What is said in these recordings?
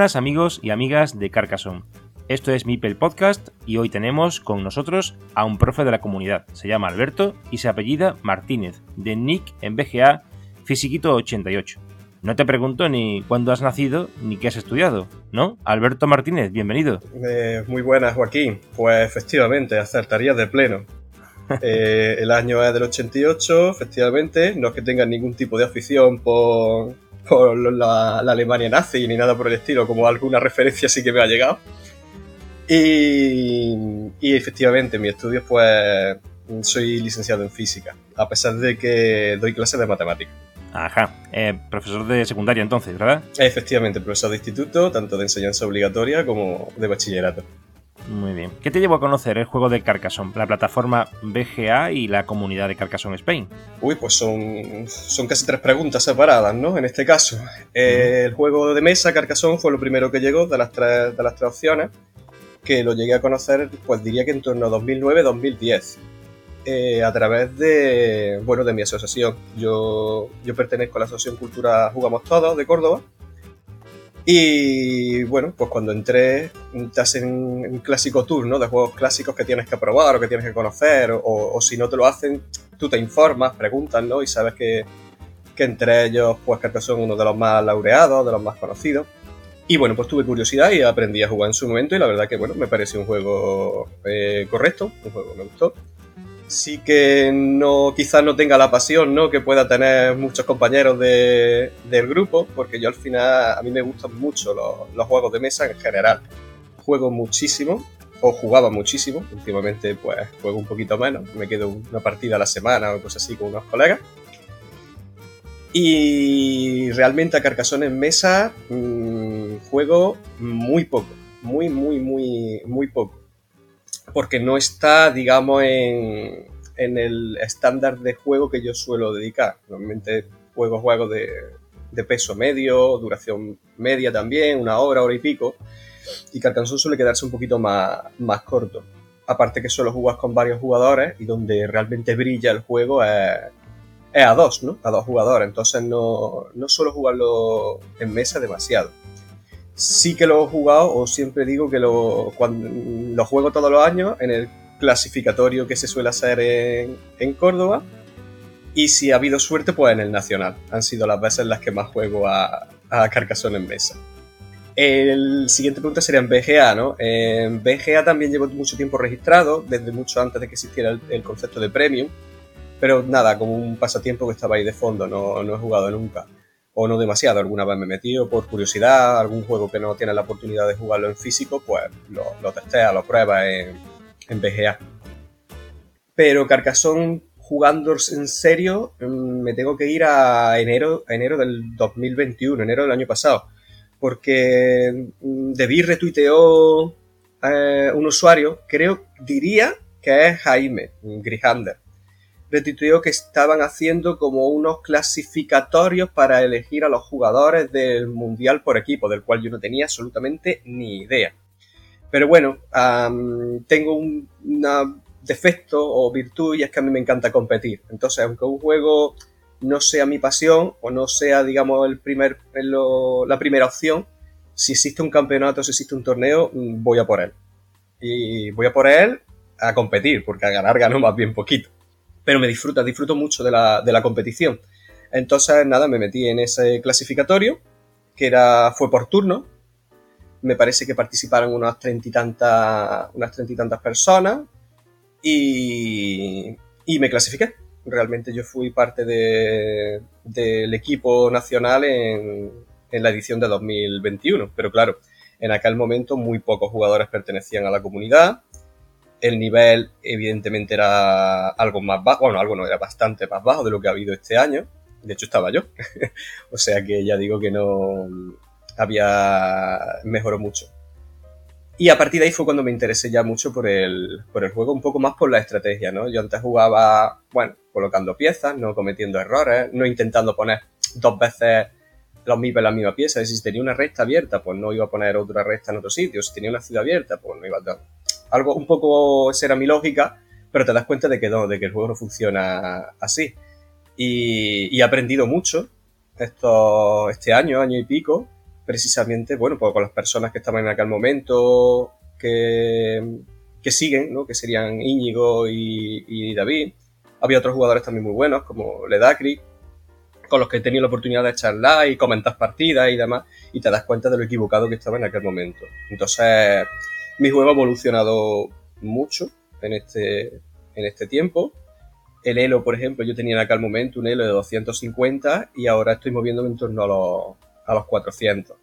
Buenas amigos y amigas de Carcassonne. Esto es Mipel Podcast y hoy tenemos con nosotros a un profe de la comunidad. Se llama Alberto y se apellida Martínez, de Nick en BGA Fisiquito 88. No te pregunto ni cuándo has nacido ni qué has estudiado, ¿no? Alberto Martínez, bienvenido. Eh, muy buenas, Joaquín. Pues efectivamente, acertarías de pleno. Eh, el año es del 88, efectivamente. No es que tengas ningún tipo de afición por, por la, la Alemania nazi ni nada por el estilo, como alguna referencia sí que me ha llegado. Y, y efectivamente, mi estudios, pues soy licenciado en física, a pesar de que doy clases de matemáticas. Ajá, eh, profesor de secundaria entonces, ¿verdad? Efectivamente, profesor de instituto, tanto de enseñanza obligatoria como de bachillerato. Muy bien. ¿Qué te llevó a conocer el juego de Carcassonne, la plataforma BGA y la comunidad de Carcassonne Spain? Uy, pues son, son casi tres preguntas separadas, ¿no? En este caso. Eh, el juego de mesa, Carcassonne, fue lo primero que llegó de las tres, de las tres opciones, que lo llegué a conocer, pues diría que en torno a 2009-2010. Eh, a través de, bueno, de mi asociación. Yo, yo pertenezco a la Asociación Cultura Jugamos Todos de Córdoba. Y bueno, pues cuando entré, te hacen un clásico tour, ¿no? De juegos clásicos que tienes que probar o que tienes que conocer, o, si no te lo hacen, tú te informas, preguntas, ¿no? Y sabes que, que entre ellos, pues Carcassonne es uno de los más laureados, de los más conocidos. Y bueno, pues tuve curiosidad y aprendí a jugar en su momento y la verdad que, bueno, me pareció un juego eh, correcto, un juego que me gustó sí que no, quizás no tenga la pasión ¿no? que pueda tener muchos compañeros de, del grupo, porque yo al final, a mí me gustan mucho los, los, juegos de mesa en general. Juego muchísimo, o jugaba muchísimo, últimamente pues juego un poquito menos, me quedo una partida a la semana o cosas así con unos colegas. Y realmente a Carcassonne en mesa mmm, juego muy poco, muy, muy, muy, muy poco porque no está, digamos, en, en el estándar de juego que yo suelo dedicar. Normalmente juego juegos de, de, peso medio, duración media también, una hora, hora y pico, y Carcassonne suele quedarse un poquito más, más corto. Aparte que solo jugas con varios jugadores y donde realmente brilla el juego es, es a dos, ¿no? A dos jugadores, entonces no, no suelo jugarlo en mesa demasiado sí que lo he jugado, o siempre digo que lo, lo juego todos los años en el clasificatorio que se suele hacer en, Córdoba. Y si ha habido suerte, pues en el Nacional. Han sido las veces las que más juego a, a Carcassonne en mesa. El siguiente pregunta sería en BGA, ¿no? En BGA también llevo mucho tiempo registrado, desde mucho antes de que existiera el, el concepto de Premium. Pero nada, como un pasatiempo que estaba ahí de fondo, no, no he jugado nunca o no demasiado. Alguna vez me he metido por curiosidad, algún juego que no tiene la oportunidad de jugarlo en físico, pues lo, lo testea, lo prueba en, en BGA. Pero Carcassonne jugando en serio me tengo que ir a enero, enero del 2021, enero del año pasado, porque debí retuiteó eh, un usuario, creo, diría que es Jaime Grijander, retuiteó que estaban haciendo como unos clasificatorios para elegir a los jugadores del Mundial por equipo, del cual yo no tenía absolutamente ni idea. Pero bueno, um, tengo un defecto o virtud y es que a mí me encanta competir. Entonces, aunque un juego no sea mi pasión o no sea, digamos, el primer, lo, la primera opción, si existe un campeonato, si existe un torneo, voy a por él. Y voy a por él a competir, porque a ganar gano más bien poquito pero me disfruta, disfruto mucho de la, de la competición. Entonces, nada, me metí en ese clasificatorio, que era, fue por turno. Me parece que participaron unas treinta y tantas, unas personas. Y, y me clasifiqué. Realmente yo fui parte de, del equipo nacional en, en la edición de 2021. Pero claro, en aquel momento muy pocos jugadores pertenecían a la comunidad. El nivel evidentemente era algo más bajo, bueno, algo no, era bastante más bajo de lo que ha habido este año. De hecho estaba yo. o sea que ya digo que no había mejoró mucho. Y a partir de ahí fue cuando me interesé ya mucho por el, por el juego, un poco más por la estrategia, ¿no? Yo antes jugaba, bueno, colocando piezas, no cometiendo errores, no intentando poner dos veces los mismos la misma pieza. Si tenía una recta abierta, pues no iba a poner otra recta en otro sitio. Si tenía una ciudad abierta, pues no iba a... Algo un poco, esa era mi lógica, pero te das cuenta de que no, de que el juego no funciona así. Y, y he aprendido mucho esto, este año, año y pico, precisamente, bueno, pues con las personas que estaban en aquel momento, que, que siguen, ¿no? Que serían Íñigo y, David. Había otros jugadores también muy buenos, como Ledacri, con los que he tenido la oportunidad de charlar y comentar partidas y demás, y te das cuenta de lo equivocado que estaba en aquel momento. Entonces, mi juego ha evolucionado mucho en este, en este tiempo. El Elo, por ejemplo, yo tenía en aquel momento un Elo de 250 y ahora estoy moviéndome en torno a los, a los 400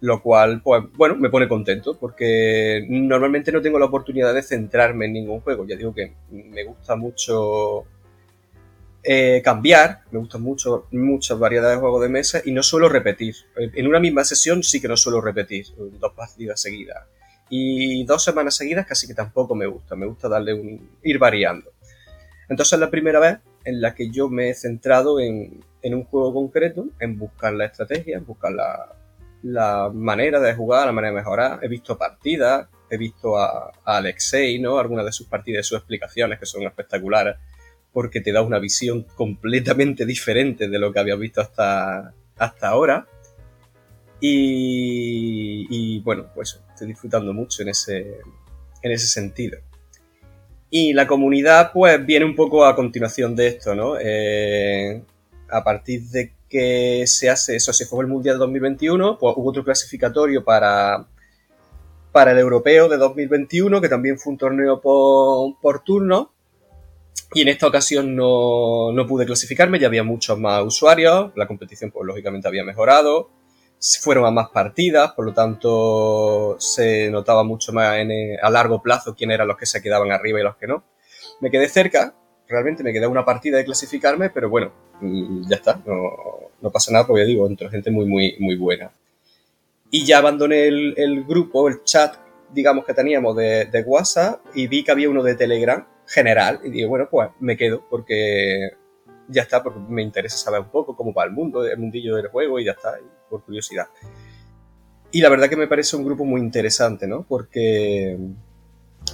lo cual, pues, bueno, me pone contento porque normalmente no tengo la oportunidad de centrarme en ningún juego. Ya digo que me gusta mucho eh, cambiar, me gustan mucho muchas variedades de juegos de mesa y no suelo repetir. En una misma sesión sí que no suelo repetir dos partidas seguidas. Y dos semanas seguidas casi que tampoco me gusta, me gusta darle un... ir variando. Entonces es la primera vez en la que yo me he centrado en, en un juego concreto, en buscar la estrategia, en buscar la, la manera de jugar, la manera de mejorar. He visto partidas, he visto a, Alexei, ¿no? Algunas de sus partidas y sus explicaciones que son espectaculares porque te da una visión completamente diferente de lo que habías visto hasta, hasta ahora. Y, bueno, pues estoy disfrutando mucho en ese, en ese sentido. Y la comunidad, pues, viene un poco a continuación de esto, ¿no? Eh, a partir de que se hace, eso se fue el Mundial de 2021, pues hubo otro clasificatorio para, para el Europeo de 2021, que también fue un torneo por, por turno. Y en esta ocasión no, no, pude clasificarme, ya había muchos más usuarios, la competición pues lógicamente había mejorado, fueron a más partidas, por lo tanto se notaba mucho más a largo plazo quién eran los que se quedaban arriba y los que no. Me quedé cerca, realmente me queda una partida de clasificarme, pero bueno, mm, ya está, no, pasa nada porque digo, entre gente muy, muy, muy buena. Y ya abandoné el, grupo, el chat, digamos que teníamos de, de, WhatsApp y vi que había uno de Telegram general y digo, bueno, pues me quedo porque ya está, porque me interesa saber un poco cómo va el mundo, el mundillo del juego y ya está, por curiosidad. Y la verdad que me parece un grupo muy interesante, ¿no? Porque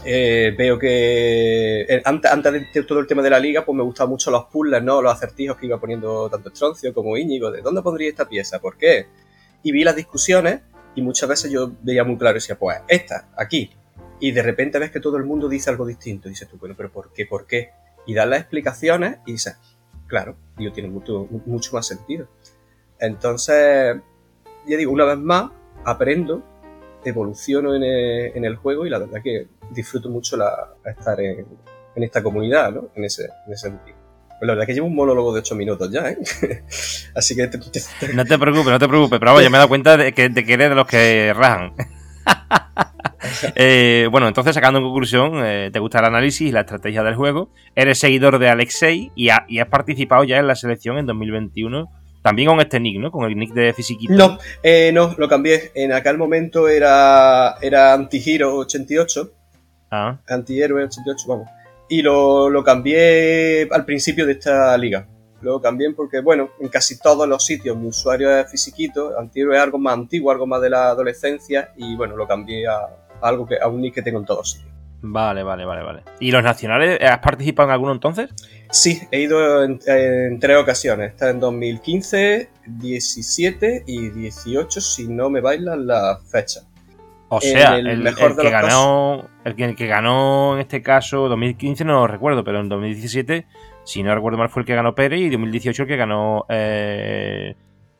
eh, veo que eh, antes, de todo el tema de la liga, pues me gustaban mucho los puzzles, ¿no? Los acertijos que iba poniendo tanto Estroncio como Íñigo, de dónde pondría esta pieza, por qué. Y vi las discusiones y muchas veces yo veía muy claro y decía, pues esta, aquí. Y de repente ves que todo el mundo dice algo distinto. Y dices tú, bueno, pero ¿por qué? ¿Por qué? Y das las explicaciones y dices, claro, yo tiene mucho, mucho más sentido. Entonces, ya digo, una vez más, aprendo evoluciono en el, juego y la verdad que disfruto mucho la, estar en, esta comunidad, ¿no? En ese, sentido. Pues la verdad que llevo un monólogo de 8 minutos ya, ¿eh? Así que... No te preocupes, no te preocupes, pero vaya, me he dado cuenta de que, de que eres de los que rajan. Eh, bueno, entonces sacando en conclusión, eh, te gusta el análisis y la estrategia del juego, eres seguidor de Alexei y, y has participado ya en la selección en 2021 también con este nick, ¿no? Con el nick de Fisiquito. No, eh, no, lo cambié. En aquel momento era, era Antihero 88. Ah. Antihéroe 88, vamos. Y lo, lo cambié al principio de esta liga. Lo cambié porque, bueno, en casi todos los sitios mi usuario es Fisiquito. Antihéroe es algo más antiguo, algo más de la adolescencia. Y bueno, lo cambié a, algo que, a un nick que tengo en todos sitios. Vale, vale, vale, vale. ¿Y los nacionales, has participado en alguno entonces? Sí, he ido en, tres ocasiones. Está en 2015, 17 y 18, si no me bailan las fechas. O sea, el, mejor que ganó, el que, el que, ganó en este caso 2015 no lo recuerdo, pero en 2017, si no recuerdo mal, fue el que ganó Pérez y en 2018 el que ganó eh,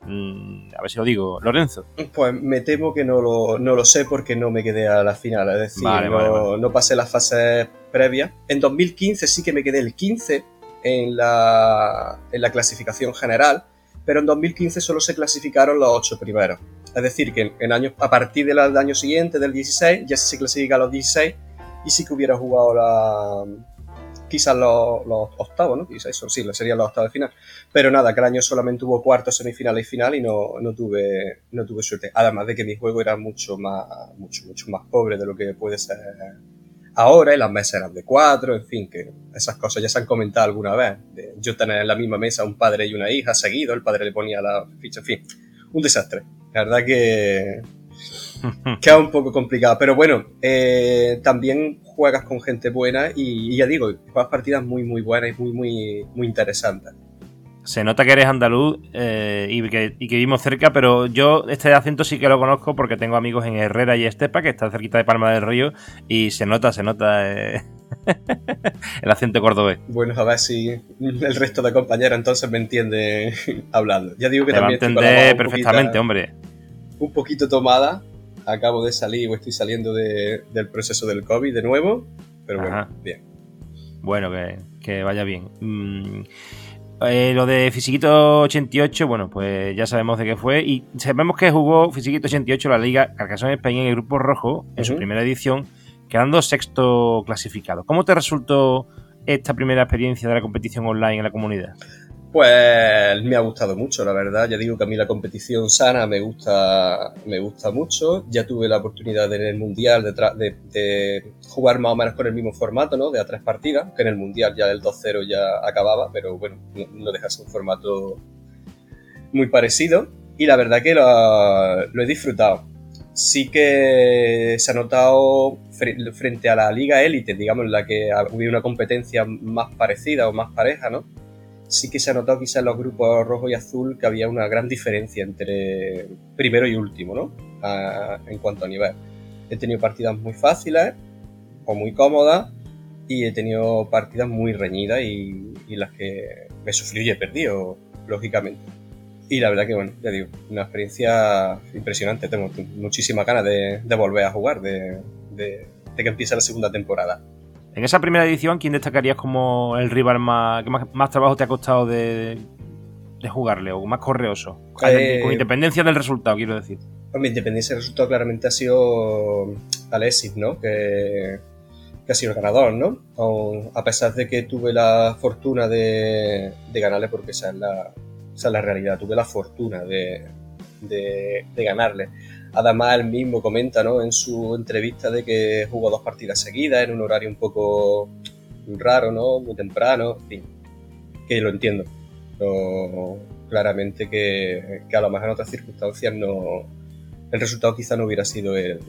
Mm, a ver si lo digo, Lorenzo. Pues me temo que no lo, no lo sé porque no me quedé a la final, es decir, no, pasé las fases previas. En 2015 sí que me quedé el 15 en la, en la clasificación general, pero en 2015 solo se clasificaron los ocho primeros. Es decir, que en, años, a partir del año siguiente, del 16, ya se clasifica los 16 y sí que hubiera jugado la, quizás los, octavos, ¿no? Quizás sí, serían los octavos de final. Pero nada, que el año solamente hubo cuartos, semifinales y final y no, no, tuve, no tuve suerte. Además de que mi juego era mucho más, mucho, mucho más pobre de lo que puede ser ahora y las mesas eran de cuatro, en fin, que esas cosas ya se han comentado alguna vez. Yo tener en la misma mesa un padre y una hija seguido, el padre le ponía la ficha, en fin, un desastre. La verdad que queda un poco complicado. Pero bueno, eh, también juegas con gente buena y, ya digo, juegas partidas muy, muy buenas y muy, muy, muy interesantes. Se nota que eres andaluz eh, y, que, vivimos cerca, pero yo este acento sí que lo conozco porque tengo amigos en Herrera y Estepa, que está cerquita de Palma del Río, y se nota, se nota eh, el acento cordobés. Bueno, a ver si el resto de compañeros entonces me entiende hablando. Ya digo que Te también... Va perfectamente, hombre. Un poquito tomada, acabo de salir o estoy saliendo del proceso del COVID de nuevo, pero bueno, bien. Bueno, que, vaya bien. Mm, eh, lo de Fisiquito 88, bueno, pues ya sabemos de qué fue. Y sabemos que jugó Fisiquito 88 la Liga Carcassonne España en el Grupo Rojo en su primera edición, quedando sexto clasificado. ¿Cómo te resultó esta primera experiencia de la competición online en la comunidad? Pues me ha gustado mucho, la verdad. Ya digo que a mí la competición sana me gusta, me gusta mucho. Ya tuve la oportunidad en el Mundial de, de, jugar más o menos con el mismo formato, ¿no? De a tres partidas, que en el Mundial ya el 2-0 ya acababa, pero bueno, no, dejas un formato muy parecido. Y la verdad que lo, lo he disfrutado. Sí que se ha notado frente a la Liga Élite, digamos, en la que hubo una competencia más parecida o más pareja, ¿no? Sí que se ha notado quizás en los grupos rojo y azul que había una gran diferencia entre primero y último, ¿no? en cuanto a nivel. He tenido partidas muy fáciles o muy cómodas y he tenido partidas muy reñidas y, las que me sufrí y he perdido, lógicamente. Y la verdad que, bueno, ya digo, una experiencia impresionante. Tengo muchísimas ganas de, volver a jugar, de, de que empiece la segunda temporada. En esa primera edición, ¿quién destacarías como el rival más, que más, trabajo te ha costado de, jugarle o más correoso? Eh, con independencia del resultado, quiero decir. Con independencia del resultado, claramente ha sido Alexis, ¿no? Que, ha sido el ganador, ¿no? a pesar de que tuve la fortuna de, ganarle, porque esa es, la, la realidad, tuve la fortuna de, de ganarle Además, él mismo comenta ¿no? en su entrevista de que jugó dos partidas seguidas en un horario un poco raro, ¿no? Muy temprano, en fin, que lo entiendo. Pero claramente que, a lo mejor en otras circunstancias no, el resultado quizá no hubiera sido el,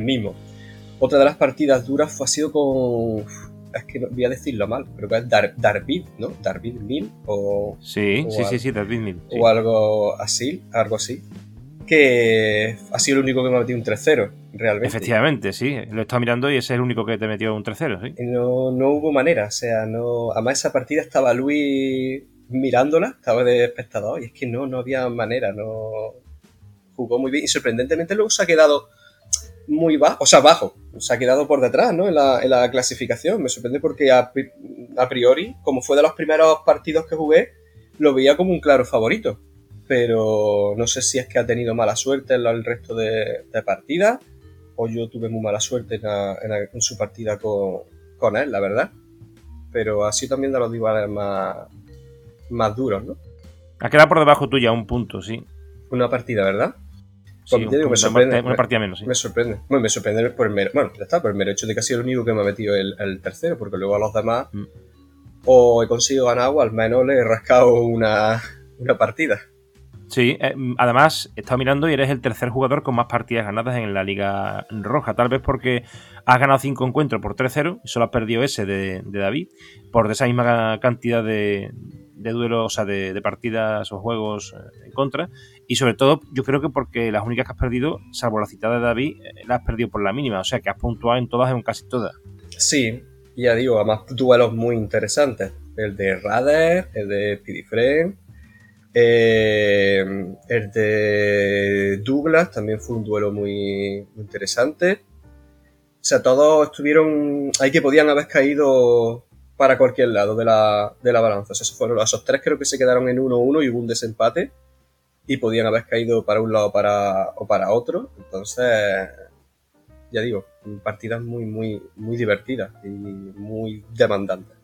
mismo. Otra de las partidas duras fue, ha sido con. Es que no, voy a decirlo mal, pero que es Dar, Darvid, ¿no? Darvid Mil o. Sí, sí, sí, sí, Darvid Mil. O algo así, algo así que ha sido el único que me ha metido un 3-0, realmente. Efectivamente, sí. Lo he estado mirando y ese es el único que te metió un 3-0, sí. No, no hubo manera, o sea, no. Además, esa partida estaba Luis mirándola, estaba de espectador, y es que no, no había manera, no. Jugó muy bien y sorprendentemente luego se ha quedado muy bajo, o sea, bajo, se ha quedado por detrás, ¿no? En la, clasificación. Me sorprende porque a, a priori, como fue de los primeros partidos que jugué, lo veía como un claro favorito pero no sé si es que ha tenido mala suerte en el resto de, partidas o yo tuve muy mala suerte en, su partida con, él, la verdad. Pero así también de los rivales más, más duros, ¿no? Ha quedado por debajo tuya un punto, sí. Una partida, ¿verdad? Sí, me sorprende, una partida menos, sí. Me sorprende. Bueno, me sorprende por el mero, bueno, ya está, por el mero hecho de que ha sido el único que me ha metido el, tercero, porque luego a los demás mm. o he conseguido ganar o al menos le he rascado una, una partida. Sí, eh, además he estado mirando y eres el tercer jugador con más partidas ganadas en la Liga Roja. Tal vez porque has ganado cinco encuentros por 3-0 y solo has perdido ese de, David por esa misma cantidad de, duelos, o sea, de, partidas o juegos eh, en contra. Y sobre todo, yo creo que porque las únicas que has perdido, salvo la citada de David, eh, las has perdido por la mínima. O sea, que has puntuado en todas, en casi todas. Sí, ya digo, además duelos muy interesantes. El de Radar, el de Pidiframe eh, el de Douglas también fue un duelo muy, interesante. O sea, todos estuvieron ahí que podían haber caído para cualquier lado de la, de la balanza. esos fueron esos tres creo que se quedaron en 1-1 y hubo un desempate y podían haber caído para un lado para, o para otro. Entonces, ya digo, partidas muy, muy, muy divertidas y muy demandantes.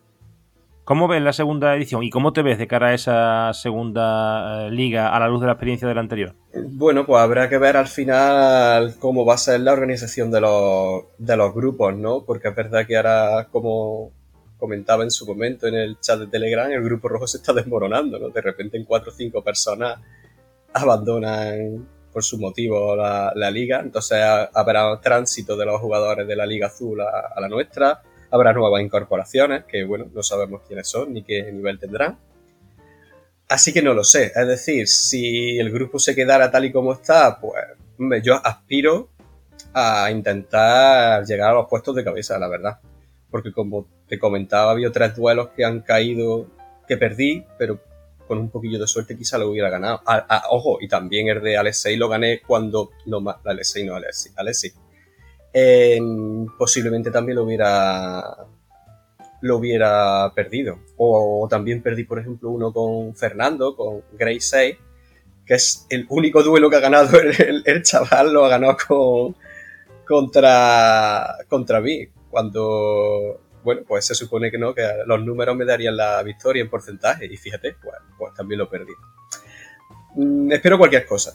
¿Cómo ves la segunda edición y cómo te ves de cara a esa segunda eh, liga a la luz de la experiencia de la anterior? Bueno, pues habrá que ver al final cómo va a ser la organización de los, de los grupos, ¿no? Porque es verdad que ahora, como comentaba en su momento en el chat de Telegram, el grupo rojo se está desmoronando, ¿no? De repente en cuatro o cinco personas abandonan por su motivo la, liga, entonces habrá tránsito de los jugadores de la liga azul a la nuestra Habrá nuevas incorporaciones, que bueno, no sabemos quiénes son ni qué nivel tendrán. Así que no lo sé. Es decir, si el grupo se quedara tal y como está, pues yo aspiro a intentar llegar a los puestos de cabeza, la verdad. Porque como te comentaba, había tres duelos que han caído, que perdí, pero con un poquillo de suerte quizá lo hubiera ganado. ojo, y también el de Alexei lo gané cuando... No, Alexei no, Alexei. Alexei posiblemente también lo hubiera lo hubiera perdido. O, también perdí, por ejemplo, uno con Fernando, con Grey 6, que es el único duelo que ha ganado el, chaval, lo ha ganado con, contra, contra mí. Cuando, bueno, pues se supone que no, que los números me darían la victoria en porcentaje. Y fíjate, pues, pues también lo perdí. Mm, espero cualquier cosa.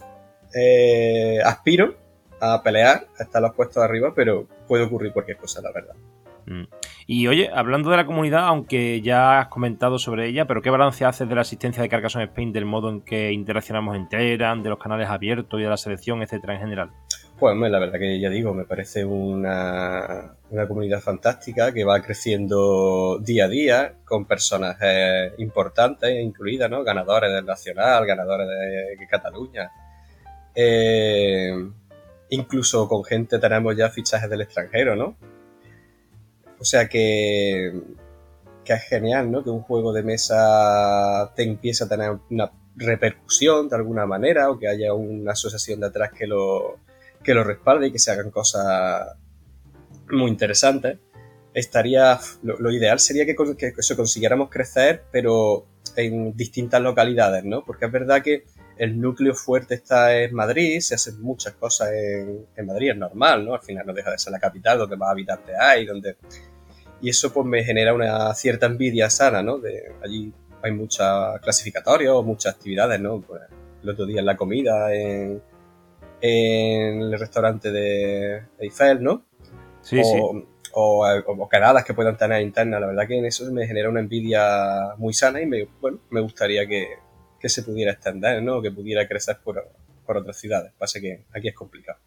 Eh, aspiro a pelear, a estar los puestos arriba, pero puede ocurrir cualquier cosa, la verdad. Mm. Y oye, hablando de la comunidad, aunque ya has comentado sobre ella, pero ¿qué balance haces de la asistencia de Carcassonne Spain, del modo en que interaccionamos en Telegram, de los canales abiertos y de la selección, etcétera, en general? Pues la verdad que ya digo, me parece una, una comunidad fantástica que va creciendo día a día con personajes importantes incluidas, ¿no? Ganadores del Nacional, ganadores de Cataluña. Eh, incluso con gente tenemos ya fichajes del extranjero, ¿no? O sea que, que es genial, ¿no? Que un juego de mesa te empiece a tener una repercusión de alguna manera o que haya una asociación detrás que lo, que lo respalde y que se hagan cosas muy interesantes. Estaría, lo, ideal sería que, que, eso consiguiéramos crecer, pero en distintas localidades, ¿no? Porque es verdad que el núcleo fuerte está en Madrid, se hacen muchas cosas en, Madrid, es normal, ¿no? Al final no deja de ser la capital donde más habitantes hay, donde... Y eso pues me genera una cierta envidia sana, ¿no? De, allí hay muchas clasificatorios, muchas actividades, ¿no? Pues, el otro día en la comida, en, el restaurante de Eiffel, ¿no? Sí, o, sí. O, o, quedadas que puedan tener internas. La verdad que en eso me genera una envidia muy sana y me, bueno, me gustaría que, que se pudiera extender, ¿no? Que pudiera crecer por, otras ciudades. Pasa que aquí es complicado.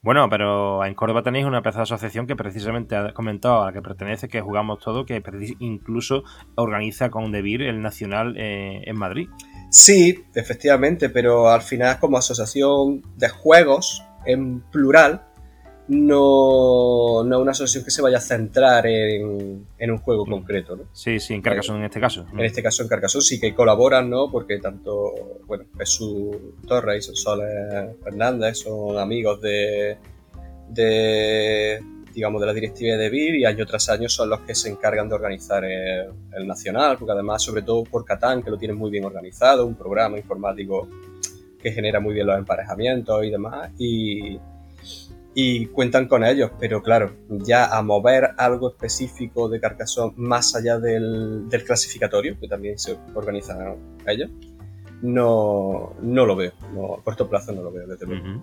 Bueno, pero en Córdoba tenéis una de asociación que precisamente ha comentado a la que pertenece, que jugamos todo, que incluso organiza con Debir el Nacional eh, en Madrid. Sí, efectivamente, pero al final como asociación de juegos en plural, no, no una asociación que se vaya a centrar en, un juego mm. concreto, ¿no? Sí, sí, en Carcassonne en este caso. En este caso en Carcassonne sí que colaboran, ¿no? Porque tanto, bueno, Jesús Torres y Soles Fernández son amigos de, de digamos, de la directiva de BIR y año tras año son los que se encargan de organizar el, el, Nacional, porque además, sobre todo por Catán, que lo tienen muy bien organizado, un programa informático que genera muy bien los emparejamientos y demás, y, y cuentan con ellos, pero claro, ya a mover algo específico de Carcassonne más allá del, clasificatorio, que también se organizan ellos, no, no lo veo, a corto plazo no lo veo, desde luego.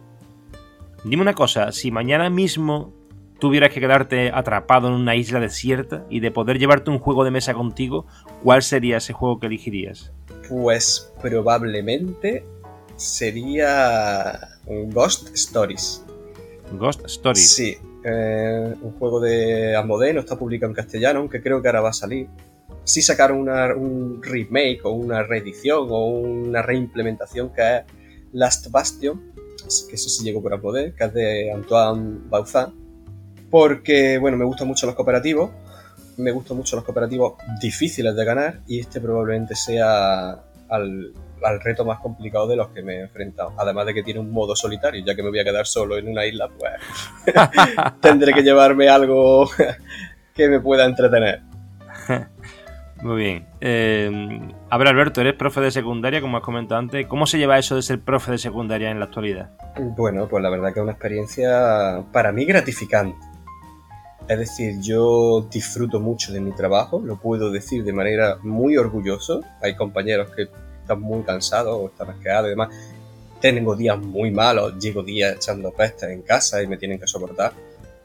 Dime una cosa, si mañana mismo tuvieras que quedarte atrapado en una isla desierta y de poder llevarte un juego de mesa contigo, ¿cuál sería ese juego que elegirías? Pues probablemente sería Ghost Stories. Ghost Stories. Sí, eh, un juego de Asmodee, no está publicado en castellano, aunque creo que ahora va a salir. Sí sacaron un remake o una reedición o una reimplementación que es Last Bastion, que eso sí llegó por Asmodee, que es de Antoine Bauzin, porque, bueno, me gustan mucho los cooperativos, me gustan mucho los cooperativos difíciles de ganar y este probablemente sea al, al reto más complicado de los que me he enfrentado. Además de que tiene un modo solitario, ya que me voy a quedar solo en una isla, pues tendré que llevarme algo que me pueda entretener. Muy bien. Eh, a ver, Alberto, eres profe de secundaria, como has comentado antes. ¿Cómo se lleva eso de ser profe de secundaria en la actualidad? Bueno, pues la verdad que es una experiencia para mí gratificante. Es decir, yo disfruto mucho de mi trabajo, lo puedo decir de manera muy orgulloso. Hay compañeros que están muy cansados o están asqueados y demás. Tengo días muy malos, llego días echando pestes en casa y me tienen que soportar.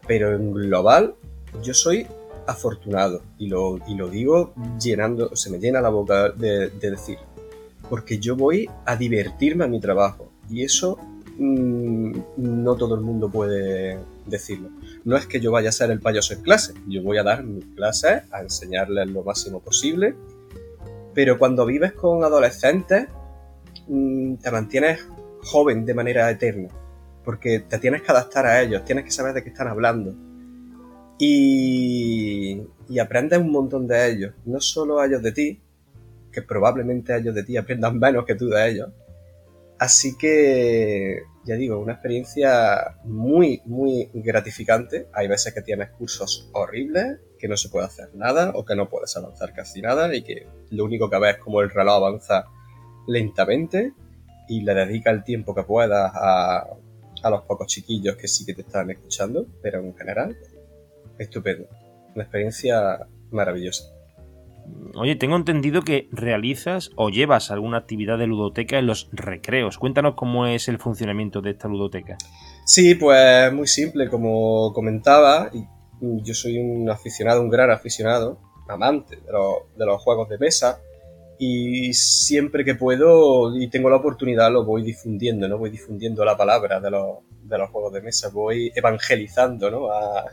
Pero en global, yo soy afortunado y lo, y lo digo llenando, se me llena la boca de, decir, porque yo voy a divertirme a mi trabajo y eso mm, no todo el mundo puede decirlo. No es que yo vaya a ser el payaso en clase, yo voy a dar mis clases, a enseñarles lo máximo posible, pero cuando vives con adolescentes mm, te mantienes joven de manera eterna, porque te tienes que adaptar a ellos, tienes que saber de qué están hablando y, aprendes un montón de ellos, no solo a ellos de ti, que probablemente ellos de ti aprendan menos que tú de ellos. Así que, ya digo, una experiencia muy, muy gratificante. Hay veces que tienes cursos horribles, que no se puede hacer nada o que no puedes avanzar casi nada y que lo único que ves es como el reloj avanza lentamente y le dedica el tiempo que puedas a, a los pocos chiquillos que sí que te están escuchando, pero en general estupendo. Una experiencia maravillosa. Oye, tengo entendido que realizas o llevas alguna actividad de ludoteca en los recreos. Cuéntanos cómo es el funcionamiento de esta ludoteca. Sí, pues muy simple, como comentaba, yo soy un aficionado, un gran aficionado, amante de los, de los juegos de mesa y siempre que puedo y tengo la oportunidad lo voy difundiendo, ¿no? Voy difundiendo la palabra de los, de los juegos de mesa, voy evangelizando, ¿no? A,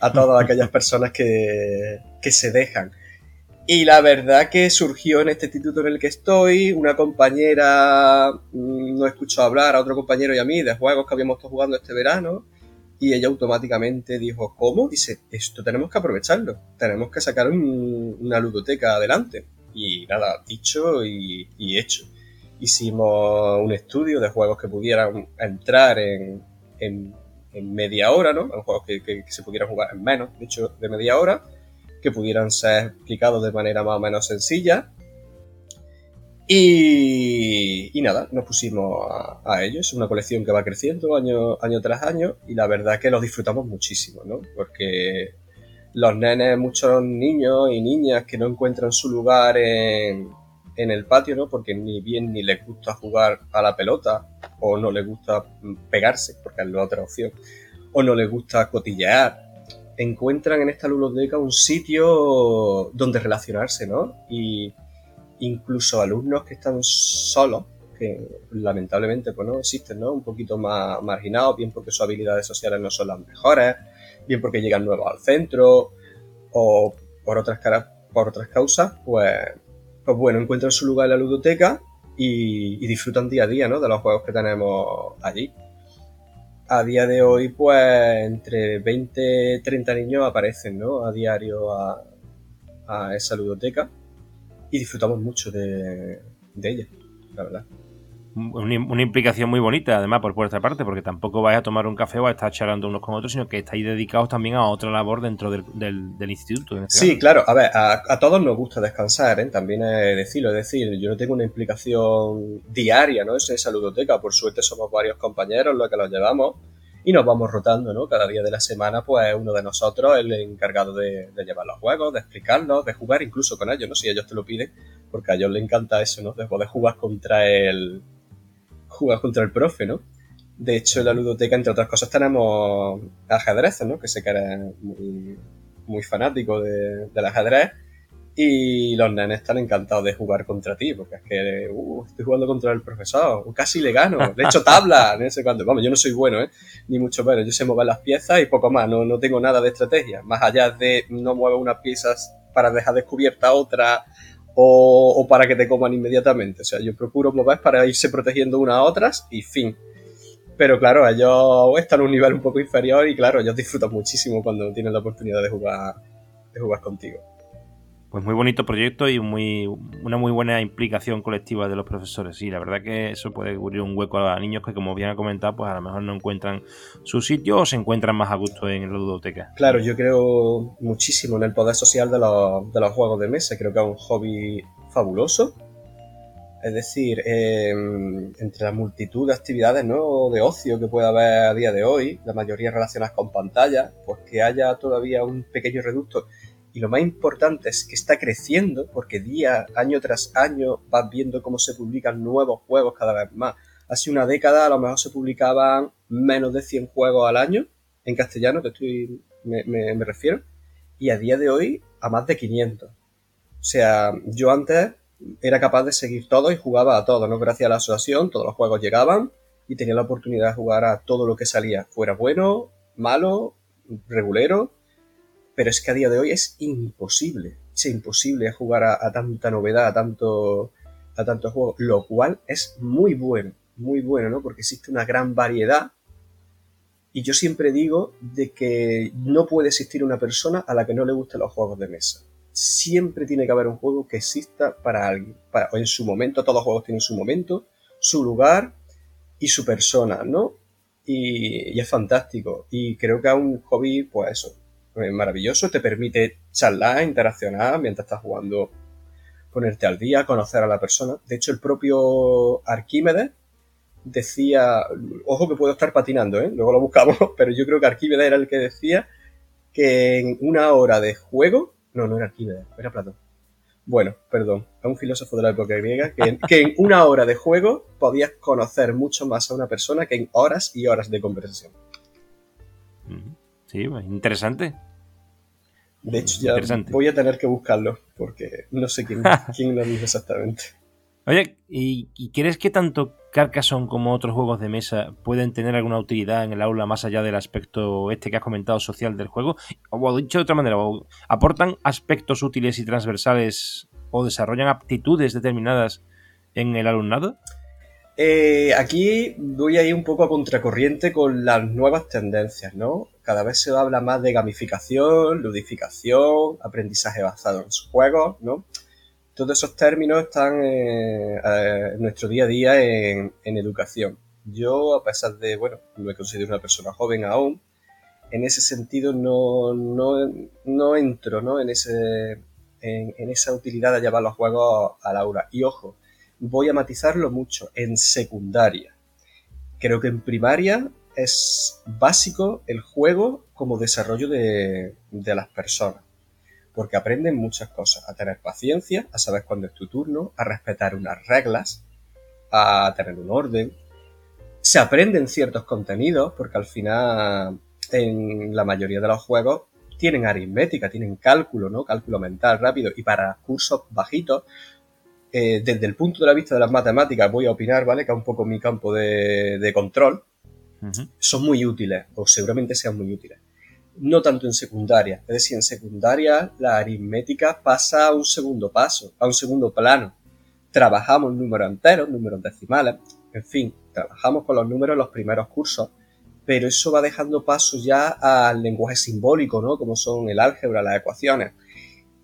a todas aquellas personas que, que se dejan. Y la verdad que surgió en este instituto en el que estoy, una compañera mm, nos escuchó hablar a otro compañero y a mí de juegos que habíamos estado jugando este verano y ella automáticamente dijo, ¿cómo? Dice, esto tenemos que aprovecharlo, tenemos que sacar una ludoteca adelante. Y nada, dicho y, hecho. Hicimos un estudio de juegos que pudieran entrar en, en media hora, ¿no? Juegos que, se pudieran jugar en menos, de hecho, de media hora, que pudieran ser explicados de manera más o menos sencilla. Y, nada, nos pusimos a, ello. Es una colección que va creciendo año, año tras año y la verdad que los disfrutamos muchísimo, ¿no? Porque los nenes, muchos niños y niñas que no encuentran su lugar en, en el patio, ¿no? Porque ni bien ni les gusta jugar a la pelota o no les gusta pegarse, porque es la otra opción, o no les gusta cotillear, encuentran en esta ludoteca un sitio donde relacionarse, ¿no? Y incluso alumnos que están solos, que lamentablemente pues no existen, ¿no? Un poquito más marginados, bien porque sus habilidades sociales no son las mejores, bien porque llegan nuevos al centro, o por otras, por otras causas, pues pues bueno, encuentran su lugar en la ludoteca y, disfrutan día a día, ¿no? De los juegos que tenemos allí. A día de hoy, pues, entre 20 y 30 niños aparecen, ¿no? A diario a, esa ludoteca y disfrutamos mucho de, de ella, la verdad una, implicación muy bonita, además, por vuestra parte, porque tampoco vais a tomar un café o a estar charlando unos con otros, sino que estáis dedicados también a otra labor dentro del, del, instituto. Este sí, claro, a ver, a, todos nos gusta descansar, ¿eh? también es decirlo, es decir, yo no tengo una implicación diaria, ¿no? Es esa ludoteca, por suerte somos varios compañeros los que los llevamos y nos vamos rotando, ¿no? Cada día de la semana, pues uno de nosotros el encargado de, de, llevar los juegos, de explicarlos, de jugar incluso con ellos, ¿no? Si ellos te lo piden, porque a ellos les encanta eso, ¿no? De poder jugar contra el, jugar contra el profe, ¿no? De hecho, en la ludoteca, entre otras cosas, tenemos ajedrez, ¿no? Que sé que eres muy, muy fanático de, del ajedrez. Y los nenes están encantados de jugar contra ti, porque es que uh, estoy jugando contra el profesor, casi le gano, de hecho tabla, no sé cuánto. Vamos, yo no soy bueno, ¿eh? ni mucho menos. Yo sé mover las piezas y poco más, no, no tengo nada de estrategia. Más allá de no muevo unas piezas para dejar descubierta otra o, para que te coman inmediatamente. O sea, yo procuro mover para irse protegiendo unas a otras y fin. Pero claro, ellos están a un nivel un poco inferior y claro, ellos disfrutan muchísimo cuando tienen la oportunidad de jugar, de jugar contigo. Pues muy bonito proyecto y una muy buena implicación colectiva de los profesores. Y la verdad que eso puede cubrir un hueco a niños que, como bien ha comentado, pues a lo mejor no encuentran su sitio o se encuentran más a gusto en la ludoteca. Claro, yo creo muchísimo en el poder social de los, de los juegos de mesa. Creo que es un hobby fabuloso. Es decir, em, entre la multitud de actividades de ocio que puede haber a día de hoy, la mayoría relacionadas con pantallas, pues que haya todavía un pequeño reducto y lo más importante es que está creciendo porque día, año tras año vas viendo cómo se publican nuevos juegos cada vez más. Hace una década a lo mejor se publicaban menos de 100 juegos al año en castellano, que estoy, me, me refiero, y a día de hoy a más de 500. O sea, yo antes era capaz de seguir todo y jugaba a todo, ¿no? Gracias a la asociación, todos los juegos llegaban y tenía la oportunidad de jugar a todo lo que salía, fuera bueno, malo, regulero pero es que a día de hoy es imposible, es imposible jugar a, tanta novedad, a tanto, a lo cual es muy bueno, muy bueno, ¿no? Porque existe una gran variedad y yo siempre digo de que no puede existir una persona a la que no le gusten los juegos de mesa. Siempre tiene que haber un juego que exista para alguien. Para, en su momento, todos los juegos tienen su momento, su lugar y su persona, ¿no? Y, y es fantástico. Y creo que es un hobby, pues eso, maravilloso, te permite charlar, interaccionar mientras estás jugando, ponerte al día, conocer a la persona. De hecho, el propio Arquímedes decía, ojo que puedo estar patinando, ¿eh? luego lo buscamos, pero yo creo que Arquímedes era el que decía que en una hora de juego, no, no era Arquímedes, era Platón. Bueno, perdón, es un filósofo de la época griega, que que en una hora de juego podías conocer mucho más a una persona que en horas y horas de conversación. Sí, pues, interesante. De hecho, ya voy a tener que buscarlo, porque no sé quién, quién lo dijo exactamente. Oye, ¿y, crees que tanto Carcassonne como otros juegos de mesa pueden tener alguna utilidad en el aula más allá del aspecto este que has comentado social del juego? O dicho de otra manera, ¿aportan aspectos útiles y transversales o desarrollan aptitudes determinadas en el alumnado? Eh, aquí voy a ir un poco a contracorriente con las nuevas tendencias, ¿no? Cada vez se habla más de gamificación, ludificación, aprendizaje basado en juegos, ¿no? Todos esos términos están eh, eh, en nuestro día a día en, educación. Yo, a pesar de, bueno, me considero una persona joven aún, en ese sentido no, no, entro ¿no? En, ese, en, en, esa utilidad de llevar los juegos al aula. Y ojo, voy a matizarlo mucho, en secundaria. Creo que en primaria es básico el juego como desarrollo de, las personas, porque aprenden muchas cosas, a tener paciencia, a saber cuándo es tu turno, a respetar unas reglas, a tener un orden. Se aprenden ciertos contenidos, porque al final en la mayoría de los juegos tienen aritmética, tienen cálculo, ¿no? Cálculo mental rápido y para cursos bajitos eh, desde el punto de vista de las matemáticas voy a opinar, ¿vale? Que es un poco mi campo de, control. Son muy útiles, o seguramente sean muy útiles. No tanto en secundaria. Es decir, en secundaria la aritmética pasa a un segundo paso, a un segundo plano. Trabajamos números enteros, números decimales, en fin, trabajamos con los números en los primeros cursos, pero eso va dejando paso ya al lenguaje simbólico, ¿no? Como son el álgebra, las ecuaciones.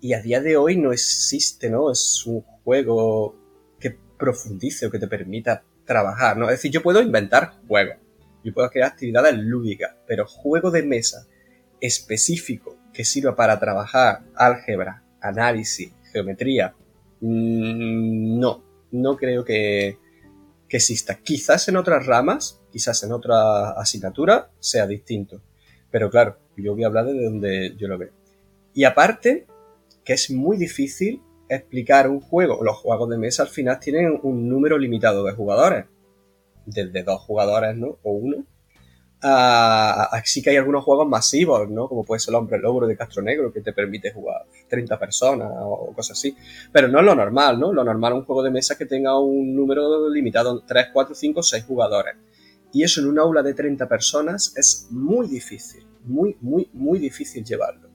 Y a día de hoy no existe, ¿no? Es un juego que profundice o que te permita trabajar, ¿no? Es decir, yo puedo inventar juegos, yo puedo crear actividades lúdicas, pero juego de mesa específico que sirva para trabajar álgebra, análisis, geometría, mm, no, no creo que, que exista. Quizás en otras ramas, quizás en otra asignatura sea distinto, pero claro, yo voy a hablar de donde yo lo veo. Y aparte, que es muy difícil explicar un juego. Los juegos de mesa al final tienen un número limitado de jugadores. Desde dos jugadores, ¿no? O uno. Así que hay algunos juegos masivos, ¿no? Como puede ser el Hombre Logro de Castro Negro, que te permite jugar 30 personas o cosas así. Pero no es lo normal, ¿no? Lo normal es un juego de mesa que tenga un número limitado, 3, 4, 5, 6 jugadores. Y eso en un aula de 30 personas es muy difícil, muy, muy, muy difícil llevarlo.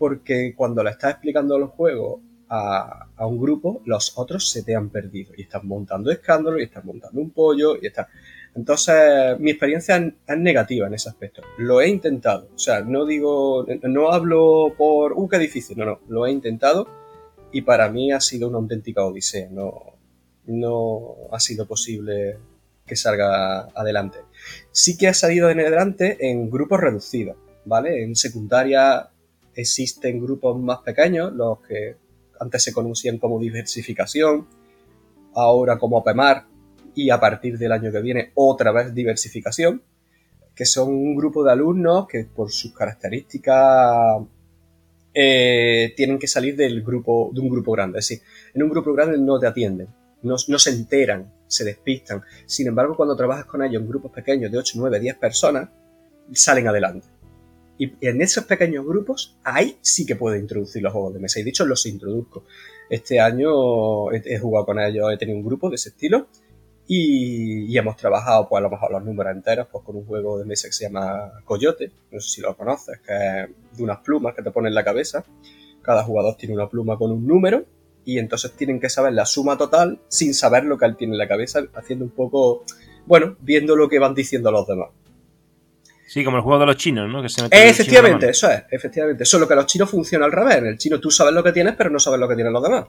Porque cuando le estás explicando los juegos a, un grupo, los otros se te han perdido y están montando escándalo y están montando un pollo y están... Entonces, mi experiencia es negativa en ese aspecto. Lo he intentado. O sea, no digo, no hablo por, uh, qué difícil. No, no, lo he intentado y para mí ha sido una auténtica odisea. No, no ha sido posible que salga adelante. Sí que ha salido adelante en grupos reducidos, ¿vale? En secundaria existen grupos más pequeños, los que antes se conocían como diversificación, ahora como OPEMAR y a partir del año que viene otra vez diversificación, que son un grupo de alumnos que por sus características eh, tienen que salir del grupo, de un grupo grande. Es decir, en un grupo grande no te atienden, no, no se enteran, se despistan. Sin embargo, cuando trabajas con ellos en grupos pequeños de 8, 9, 10 personas, salen adelante. Y en esos pequeños grupos, ahí sí que puedo introducir los juegos de mesa. Y dicho, los introduzco. Este año he, jugado con ellos, he tenido un grupo de ese estilo. Y, hemos trabajado, pues a lo mejor los números enteros, pues con un juego de mesa que se llama Coyote. No sé si lo conoces, que es de unas plumas que te ponen en la cabeza. Cada jugador tiene una pluma con un número. Y entonces tienen que saber la suma total sin saber lo que él tiene en la cabeza, haciendo un poco, bueno, viendo lo que van diciendo los demás. Sí, como el juego de los chinos, ¿no? Que se efectivamente, eso es, efectivamente. Solo que los chinos funciona al revés. En el chino tú sabes lo que tienes, pero no sabes lo que tienen los demás.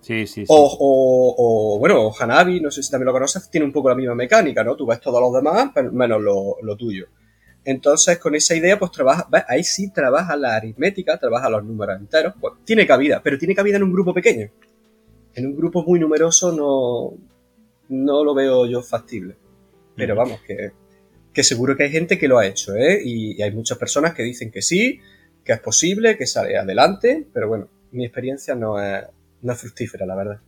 Sí, sí, sí. O, bueno, Hanabi, no sé si también lo conoces, tiene un poco la misma mecánica, ¿no? Tú ves todos los demás, menos lo, tuyo. Entonces, con esa idea, pues trabaja, ¿ves? ahí sí trabaja la aritmética, trabaja los números enteros. Pues tiene cabida, pero tiene cabida en un grupo pequeño. En un grupo muy numeroso no, no lo veo yo factible. Pero vamos, que que seguro que hay gente que lo ha hecho, ¿eh? Y, hay muchas personas que dicen que sí, que es posible, que sale adelante, pero bueno, mi experiencia no es, no fructífera, la verdad.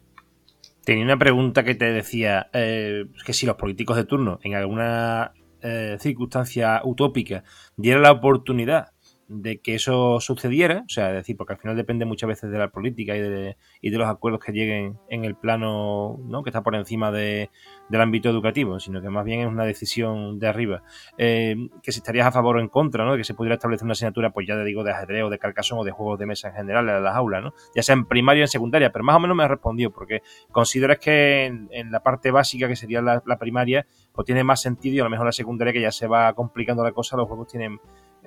Tenía una pregunta que te decía, eh, que si los políticos de turno en alguna eh, circunstancia utópica dieran la oportunidad de que eso sucediera, o sea, decir, porque al final depende muchas veces de la política y de, y de los acuerdos que lleguen en el plano ¿no? que está por encima de, del ámbito educativo, sino que más bien es una decisión de arriba. Eh, que si estarías a favor o en contra, ¿no? De que se pudiera establecer una asignatura, pues ya te digo, de ajedrez o de carcasón o de juegos de mesa en general en las aulas, ¿no? Ya sea en primaria o en secundaria, pero más o menos me ha respondido, porque consideras que en, la parte básica, que sería la, la primaria, pues tiene más sentido y a lo mejor la secundaria, que ya se va complicando la cosa, los juegos tienen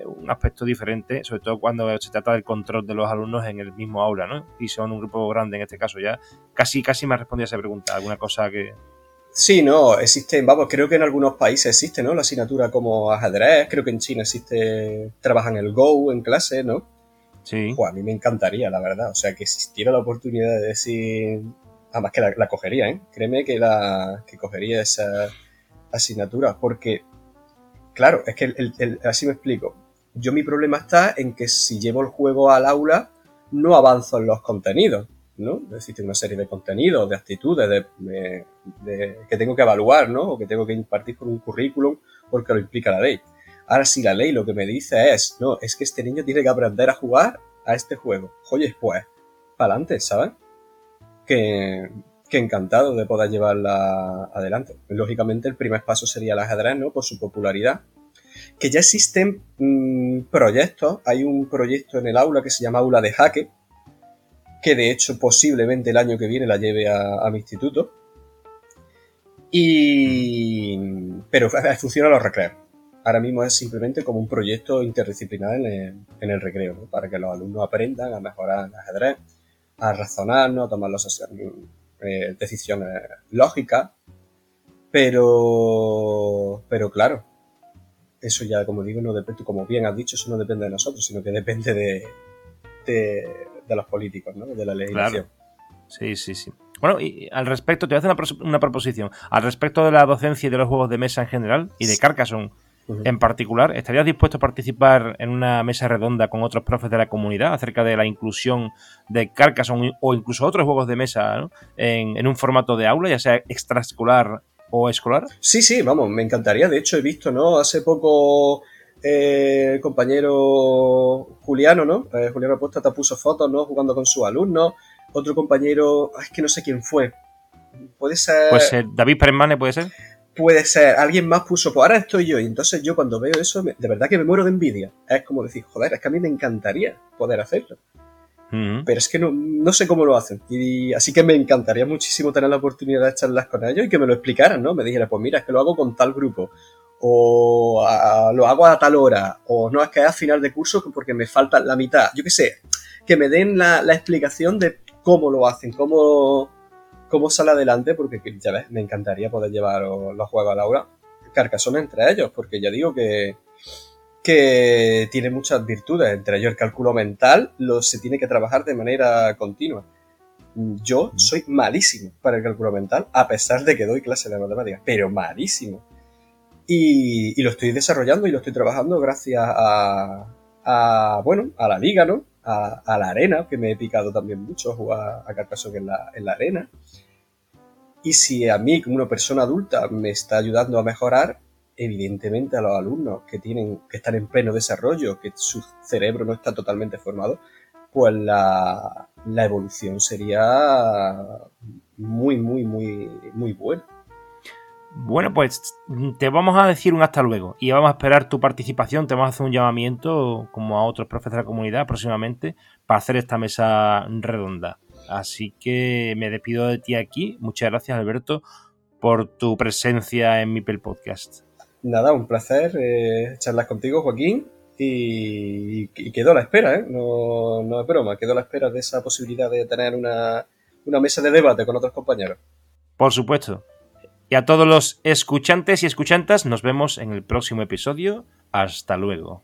un aspecto diferente, sobre todo cuando se trata del control de los alumnos en el mismo aula, ¿no? Y son un grupo grande en este caso ya. Casi, casi me ha respondido a esa pregunta, alguna cosa que... Sí, no, existen, vamos, creo que en algunos países existe, ¿no? La asignatura como ajedrez, creo que en China existe, trabajan el Go en clase, ¿no? Sí. Pues a mí me encantaría, la verdad, o sea, que existiera la oportunidad de decir, además que la, cogería, ¿eh? Créeme que la que cogería esa asignatura, porque, claro, es que el, así me explico, yo mi problema está en que si llevo el juego al aula, no avanzo en los contenidos, ¿no? Existe una serie de contenidos, de actitudes, de, que tengo que evaluar, ¿no? O que tengo que impartir por un currículum porque lo implica la ley. Ahora, si la ley lo que me dice es, no, es que este niño tiene que aprender a jugar a este juego. Oye, pues, para adelante, ¿sabes? Que, que encantado de poder llevarla adelante. Lógicamente, el primer paso sería el ajedrez, ¿no? Por su popularidad que ya existen mm, proyectos. Hay un proyecto en el aula que se llama Aula de Jaque, que de hecho posiblemente el año que viene la lleve a, mi instituto. Y... Pero funciona los recreos. Ahora mismo es simplemente como un proyecto interdisciplinar en el, recreo, para que los alumnos aprendan a mejorar el ajedrez, a razonar, a tomar las eh, decisiones lógicas. Pero, pero claro, eso ya, como digo, no depende, como bien has dicho, eso no depende de nosotros, sino que depende de, de, los políticos, ¿no? De la legislación. Sí, sí, sí. Bueno, y al respecto, te voy a hacer una, proposición. Al respecto de la docencia y de los juegos de mesa en general, y de Carcassonne en particular, ¿estarías dispuesto a participar en una mesa redonda con otros profes de la comunidad acerca de la inclusión de Carcassonne o incluso otros juegos de mesa en, en, un formato de aula, ya sea extraescolar o escolar? Sí, sí, vamos, me encantaría. De hecho, he visto, ¿no? Hace poco eh, el compañero Juliano, ¿no? Eh, Juliano te puso fotos, ¿no? Jugando con sus alumnos. Otro compañero, es que no sé quién fue. Puede ser. Puede ser David Permane, puede ser. Puede ser, alguien más puso, pues ahora estoy yo. Y entonces yo cuando veo eso, de verdad que me muero de envidia. Es como decir, joder, es que a mí me encantaría poder hacerlo. Pero es que no, sé cómo lo hacen. Y así que me encantaría muchísimo tener la oportunidad de charlas con ellos y que me lo explicaran, ¿no? Me dijeran, pues mira, es que lo hago con tal grupo. O lo hago a tal hora. O no, es que es a final de curso porque me falta la mitad. Yo qué sé. que me den la, explicación de cómo lo hacen, cómo, cómo sale adelante, porque ya ves, me encantaría poder llevar los juegos a Laura Carcassonne entre ellos, porque ya digo que, que tiene muchas virtudes, entre ellos el cálculo mental, lo, se tiene que trabajar de manera continua. Yo soy malísimo para el cálculo mental, a pesar de que doy clases de matemáticas, pero malísimo. Y, lo estoy desarrollando y lo estoy trabajando gracias a, bueno, a la liga, ¿no? A, la arena, que me he picado también mucho jugar a Carcassonne en la, en la arena. Y si a mí, como una persona adulta, me está ayudando a mejorar, evidentemente a los alumnos que tienen, que están en pleno desarrollo, que su cerebro no está totalmente formado, pues la, evolución sería muy, muy, muy, muy buena. Bueno, pues te vamos a decir un hasta luego y vamos a esperar tu participación. Te vamos a hacer un llamamiento, como a otros profes de la comunidad, próximamente, para hacer esta mesa redonda. Así que me despido de ti aquí. Muchas gracias, Alberto, por tu presencia en mi Podcast. Nada, un placer eh, charlar contigo, Joaquín. Y, quedo a la espera, ¿eh? No, no es broma, quedo a la espera de esa posibilidad de tener una, una mesa de debate con otros compañeros. Por supuesto. Y a todos los escuchantes y escuchantas, nos vemos en el próximo episodio. Hasta luego.